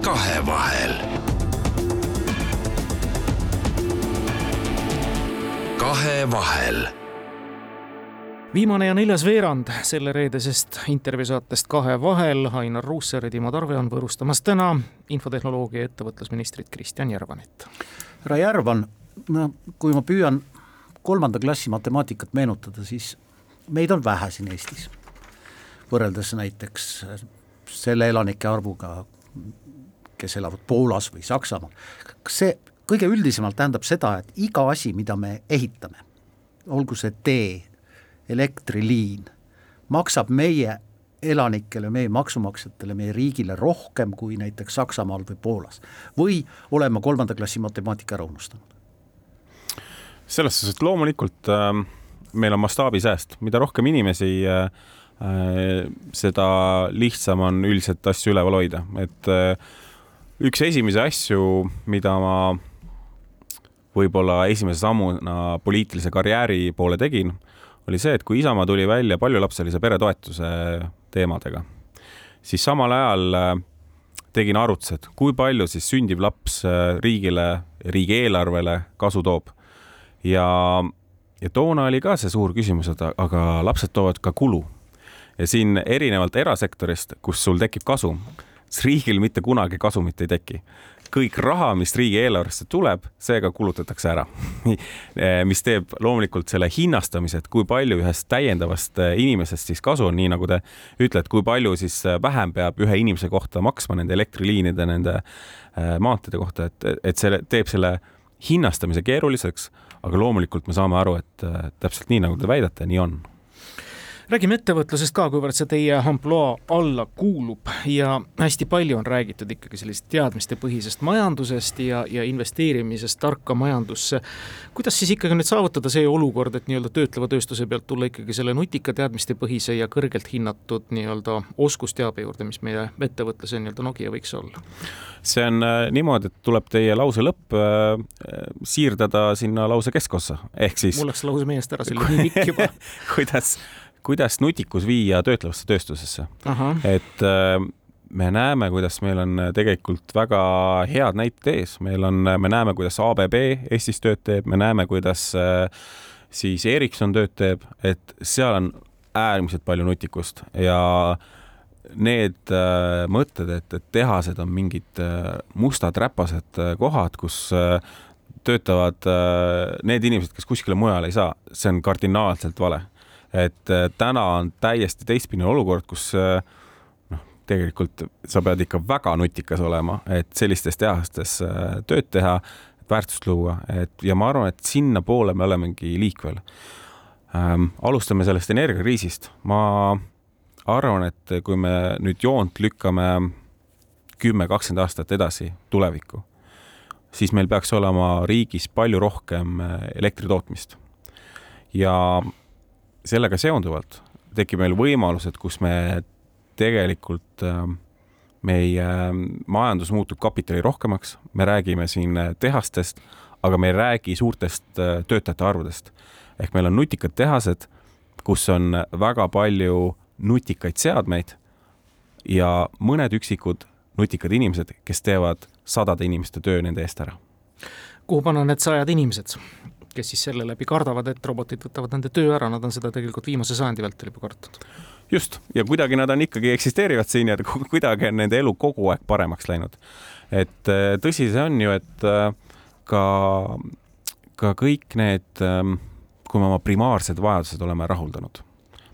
kahevahel. kahevahel viimane ja neljas veerand selle reedesest intervjuusaatest Kahe vahel. Ainar Ruussaar ja Timo Tarve on võõrustamas täna infotehnoloogia ettevõtlusministrit Kristjan Järvanit. härra Järvan, no kui ma püüan kolmanda klassi matemaatikat meenutada, siis meid on vähe siin Eestis. võrreldes näiteks selle elanike arvuga, kes elavad Poolas või Saksamaal. kas see kõige üldisemalt tähendab seda, et iga asi, mida me ehitame, olgu see tee, elektriliin maksab meie elanikele, meie maksumaksjatele, meie riigile rohkem kui näiteks Saksamaal või Poolas. Või olema kolmanda klassi matemaatika ära unustanud? selles suhtes, et loomulikult äh, meil on mastaabisääst, mida rohkem inimesi äh, äh, seda lihtsam on üldiselt asju üleval hoida, et äh, üks esimesi asju, mida ma võib-olla esimese sammuna poliitilise karjääri poole tegin, oli see, et kui Isamaa tuli välja paljulapselise peretoetuse teemadega, siis samal ajal äh, tegin arvutused, kui palju siis sündiv laps äh, riigile, riigieelarvele kasu toob. ja, ja toona oli ka see suur küsimus, et aga lapsed toovad ka kulu. ja siin erinevalt erasektorist, kus sul tekib kasum, siis riigil mitte kunagi kasumit ei teki. Kõik raha, mis riigieelarvesse tuleb, seega kulutatakse ära. Mis teeb loomulikult selle hinnastamise, et kui palju ühest täiendavast äh, inimesest siis kasu on, nii nagu te ütlete, kui palju siis äh, vähem peab ühe inimese kohta maksma nende elektriliinide, nende maanteede kohta, et, et see teeb selle hinnastamise keeruliseks, aga loomulikult me saame aru, et täpselt nii, nagu te väidate, nii on räägime ettevõtlusest ka, kuivõrd see teie ampluaa alla kuulub ja hästi palju on räägitud ikkagi sellisest teadmistepõhisest majandusest ja, ja investeerimisest tarka majandusse. kuidas siis ikkagi nüüd saavutada see olukord, et nii-öelda töötleva tööstuse pealt tulla ikkagi selle nutika teadmistepõhise ja kõrgelt hinnatud nii-öelda oskusteabe juurde, mis meie ettevõtluse nii-öelda Nokia võiks olla? see on äh, niimoodi, et tuleb teie lause lõpp äh, siirdada sinna lause keskossa, ehk siis. mul läks lause meelest ära, see oli nii pikk juba kuidas kuidas nutikus viia töötlevasse tööstusesse. et äh, me näeme, kuidas meil on tegelikult väga head näited ees, meil on, me näeme, kuidas ABB Eestis tööd teeb, me näeme, kuidas äh, siis Ericsson tööd teeb, et seal on äärmiselt palju nutikust. Ja need äh, mõtted, et, et tehased on mingid äh, mustad räpased äh, kohad, kus äh, töötavad äh, need inimesed, kes kuskile mujale ei saa, see on kardinaalselt vale et äh, täna on täiesti teistpidine olukord, kus äh, noh, tegelikult sa pead ikka väga nutikas olema, et sellistes tehastes äh, tööd teha, väärtust luua, et ja ma arvan, et sinnapoole me olemegi liikvel ähm,. alustame sellest energiakriisist. ma arvan, et kui me nüüd joont lükkame kümme, kakskümmend aastat edasi tulevikku, siis meil peaks olema riigis palju rohkem elektri tootmist. ja sellega seonduvalt tekib meil võimalused, kus me tegelikult äh, meie majandus muutub kapitali rohkemaks, me räägime siin tehastest, aga me ei räägi suurtest äh, töötajate arvudest. ehk meil on nutikad tehased, kus on väga palju nutikaid seadmeid ja mõned üksikud nutikad inimesed, kes teevad sadade inimeste töö nende eest ära. kuhu panna need sajad inimesed? Kes siis selle läbi kardavad, et robotid võtavad nende töö ära, nad on seda tegelikult viimase sajandi vältel juba kartnud. just, ja kuidagi nad on ikkagi, eksisteerivad siin ja kuidagi on nende elu kogu aeg paremaks läinud. et äh, tõsi see on ju, et äh, ka, ka kõik need, ähm, kui me oma primaarsed vajadused oleme rahuldanud,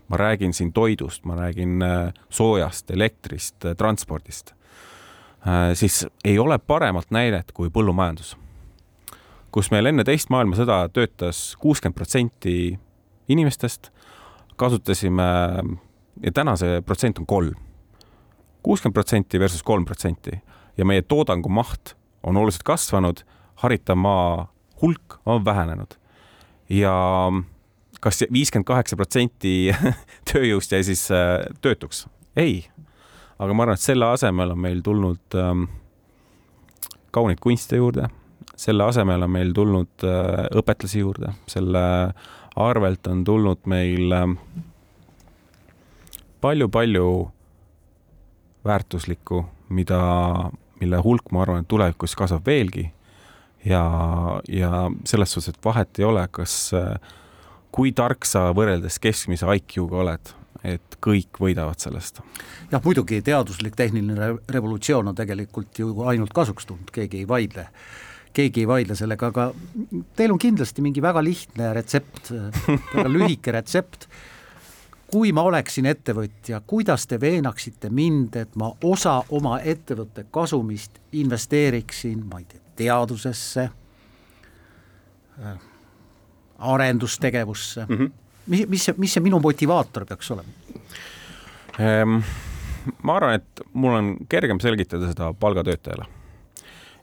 ma räägin siin toidust, ma räägin äh, soojast, elektrist, transpordist, siis ei ole paremat näidet kui põllumajandus kus meil enne teist maailmasõda töötas kuuskümmend protsenti inimestest, kasutasime ja täna see protsent on kolm. kuuskümmend protsenti versus kolm protsenti ja meie toodangu maht on oluliselt kasvanud, haritav maa hulk on vähenenud. ja kas viiskümmend kaheksa protsenti tööjõust jäi siis äh, töötuks? ei. aga ma arvan, et selle asemel on meil tulnud ähm, kauneid kunste juurde selle asemel on meil tulnud äh, õpetlasi juurde, selle arvelt on tulnud meil palju-palju äh, väärtuslikku, mida, mille hulk, ma arvan, et tulevikus kasvab veelgi. ja, ja selles suhtes, et vahet ei ole, kas, kui tark sa võrreldes keskmise IQ-ga oled, et kõik võidavad sellest. jah, muidugi teaduslik tehniline revolutsioon on tegelikult ju ainult kasuks tulnud, keegi ei vaidle keegi ei vaidle sellega, aga teil on kindlasti mingi väga lihtne retsept, väga lühike retsept, kui ma oleksin ettevõtja, kuidas te veenaksite mind, et ma osa oma ettevõtte kasumist investeeriksin, ma ei tea, teadusesse äh,, arendustegevusse mm, -hmm. mis, mis see, mis see minu motivaator peaks olema ehm,? ma arvan, et mul on kergem selgitada seda palgatöötajale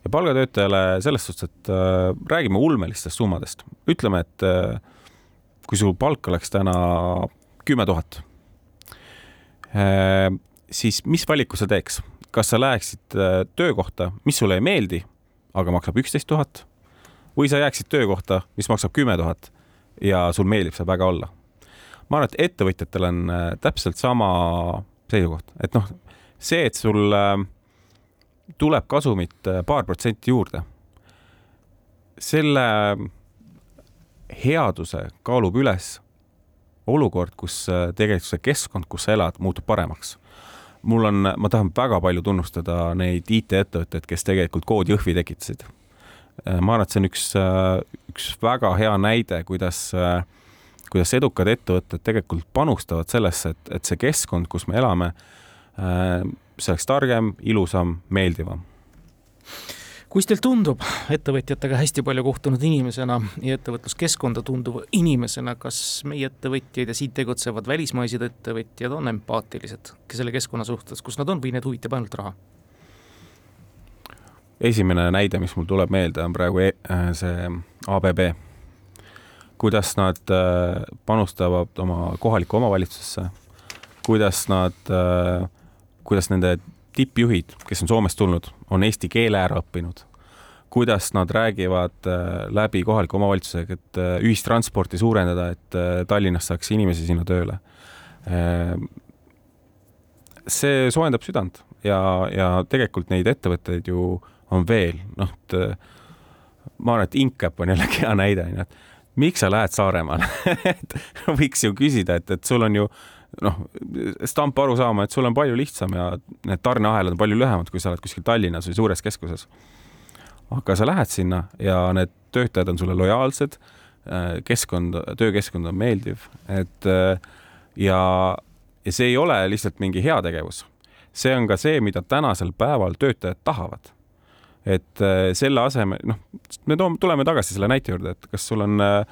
ja palgatöötajale selles suhtes, et äh, räägime ulmelistest summadest, ütleme, et äh, kui su palk oleks täna kümme tuhat äh,, siis mis valiku sa teeks, kas sa läheksid äh, töökohta, mis sulle ei meeldi, aga maksab üksteist tuhat või sa jääksid töökohta, mis maksab kümme tuhat ja sul meeldib seal väga olla. ma arvan, et ettevõtjatel on äh, täpselt sama seisukoht, et noh, see, et sul äh, tuleb kasumit äh, paar protsenti juurde. selle headuse kaalub üles olukord, kus äh, tegelikult see keskkond, kus sa elad, muutub paremaks. mul on, ma tahan väga palju tunnustada neid IT-ettevõtteid, kes tegelikult kood Jõhvi tekitasid. Äh, ma arvan, et see on üks, üks väga hea näide, kuidas, kuidas edukad ettevõtted tegelikult panustavad sellesse, et, et see keskkond, kus me elame, see oleks targem, ilusam, meeldivam kuidas teile tundub ettevõtjatega hästi palju kohtunud inimesena ja ettevõtluskeskkonda tunduva inimesena, kas meie ettevõtjaid ja siin tegutsevad välismaised ettevõtjad on empaatilised selle keskkonna suhtes, kus nad on või need huvitab ainult raha? esimene näide, mis mul tuleb meelde, on praegu e äh, see ABB. kuidas nad äh, panustavad oma kohalikku omavalitsusse, kuidas nad äh, kuidas nende tippjuhid, kes on Soomest tulnud, on eesti keele ära õppinud, kuidas nad räägivad äh, läbi kohaliku omavalitsusega, et äh, ühistransporti suurendada, et äh, Tallinnast saaks inimesi sinna tööle. see soojendab südant ja, ja tegelikult neid ettevõtteid ju on veel, noh, et ma arvan, et Incap on jällegi hea näide, onju, et miks sa lähed Saaremaale? Et võiks ju küsida, et, et sul on ju noh, stamp aru saama, et sul on palju lihtsam ja need tarneahelad on palju lühemad, kui sa oled kuskil Tallinnas või suures keskuses. aga sa lähed sinna ja need töötajad on sulle lojaalsed, äh, keskkond, töökeskkond on meeldiv, et äh, ja, ja see ei ole lihtsalt mingi heategevus. see on ka see, mida tänasel päeval töötajad tahavad. et äh, selle asemel, noh, me toome, tuleme tagasi selle näite juurde, et kas sul on äh,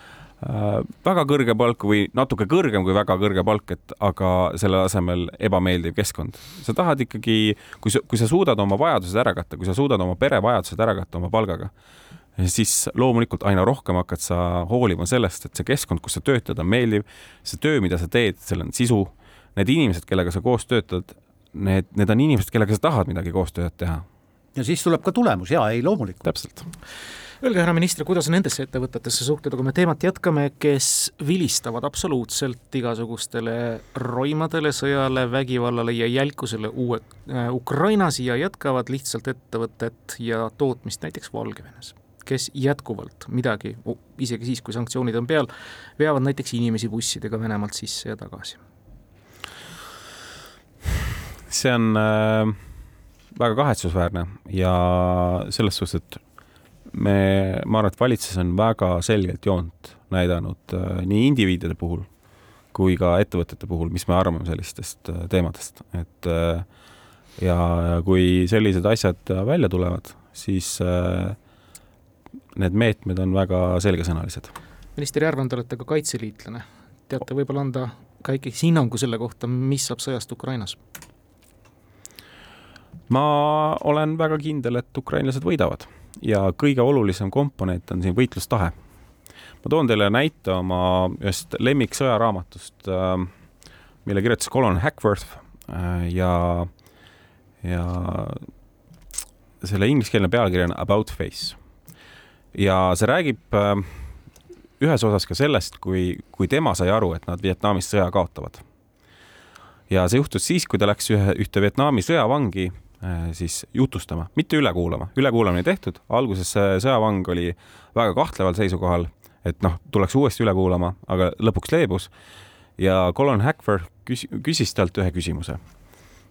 väga kõrge palk või natuke kõrgem kui väga kõrge palk, et aga selle asemel ebameeldiv keskkond. sa tahad ikkagi, kui sa, kui sa suudad oma vajadused ära katta, kui sa suudad oma pere vajadused ära katta oma palgaga, siis loomulikult aina rohkem hakkad sa hoolima sellest, et see keskkond, kus sa töötad, on meeldiv, see töö, mida sa teed, seal on sisu, need inimesed, kellega sa koos töötad, need, need on inimesed, kellega sa tahad midagi koostööd teha. ja siis tuleb ka tulemus ja ei loomulikult. täpselt Öelge, härra minister, kuidas nendesse ettevõtetesse suhtuda, kui me teemat jätkame, kes vilistavad absoluutselt igasugustele roimadele, sõjale, vägivallale ja jälkusele uue äh, Ukrainas ja jätkavad lihtsalt ettevõtet ja tootmist näiteks Valgevenes? kes jätkuvalt midagi, isegi siis, kui sanktsioonid on peal, veavad näiteks inimesi bussidega Venemaalt sisse ja tagasi? see on äh, väga kahetsusväärne ja selles suhtes, et me, ma arvan, et valitsus on väga selgelt joont näidanud äh, nii indiviidide puhul kui ka ettevõtete puhul, mis me arvame sellistest äh, teemadest, et äh, ja, ja kui sellised asjad välja tulevad, siis need meetmed on väga selgesõnalised. minister Järvan, te olete ka kaitseliitlane, teate võib-olla anda ka ikkagi hinnangu selle kohta, mis saab sõjast Ukrainas? ma olen väga kindel, et ukrainlased võidavad ja kõige olulisem komponent on siin võitlustahe. ma toon teile näite oma ühest lemmiksõjaraamatust, äh, mille kirjutas kolonel Hackworth äh, ja, ja selle ingliskeelne pealkiri on About Face. ja see räägib äh, ühes osas ka sellest, kui, kui tema sai aru, et nad Vietnamis sõja kaotavad. ja see juhtus siis, kui ta läks ühe, ühte Vietnami sõjavangi siis jutustama, mitte üle kuulama, ülekuulamine tehtud, alguses sõjavang oli väga kahtleval seisukohal, et noh, tuleks uuesti üle kuulama, aga lõpuks leebus ja Colin Hackford küs-, küsis talt ühe küsimuse.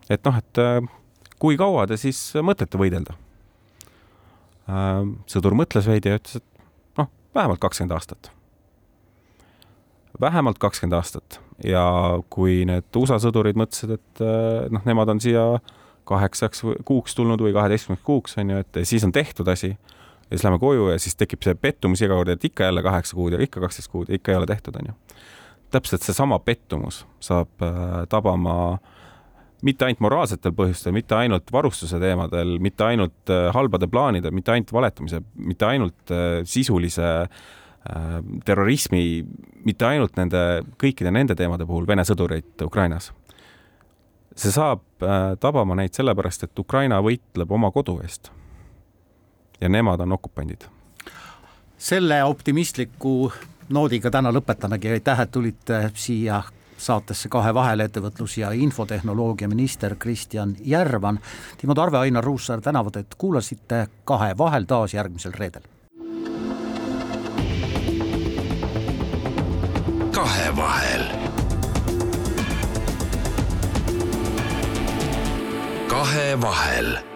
et noh, et kui kaua te siis mõtlete võidelda? sõdur mõtles veidi ja ütles, et noh, vähemalt kakskümmend aastat. vähemalt kakskümmend aastat ja kui need USA sõdurid mõtlesid, et noh, nemad on siia kaheksaks kuuks tulnud või kaheteistkümneks kuuks on ju, et siis on tehtud asi ja siis lähme koju ja siis tekib see pettumus iga kord, et ikka jälle kaheksa kuud ja ikka kaksteist kuud ja ikka ei ole tehtud, on ju. täpselt seesama pettumus saab äh, tabama mitte ainult moraalsetel põhjustel, mitte ainult varustuse teemadel, mitte ainult äh, halbade plaanide, mitte ainult valetamise, mitte ainult äh, sisulise terrorismi, mitte ainult nende, kõikide nende teemade puhul Vene sõdureid Ukrainas see saab äh, tabama neid sellepärast, et Ukraina võitleb oma kodu eest. ja nemad on okupandid. selle optimistliku noodiga täna lõpetamegi, aitäh, et tulite siia saatesse Kahe vahele ettevõtlus- ja infotehnoloogia minister Kristjan Järvan. Timo Tarve, Ainar Ruussaar tänavad, et kuulasite Kahe vahel taas järgmisel reedel. kahevahel kahevahel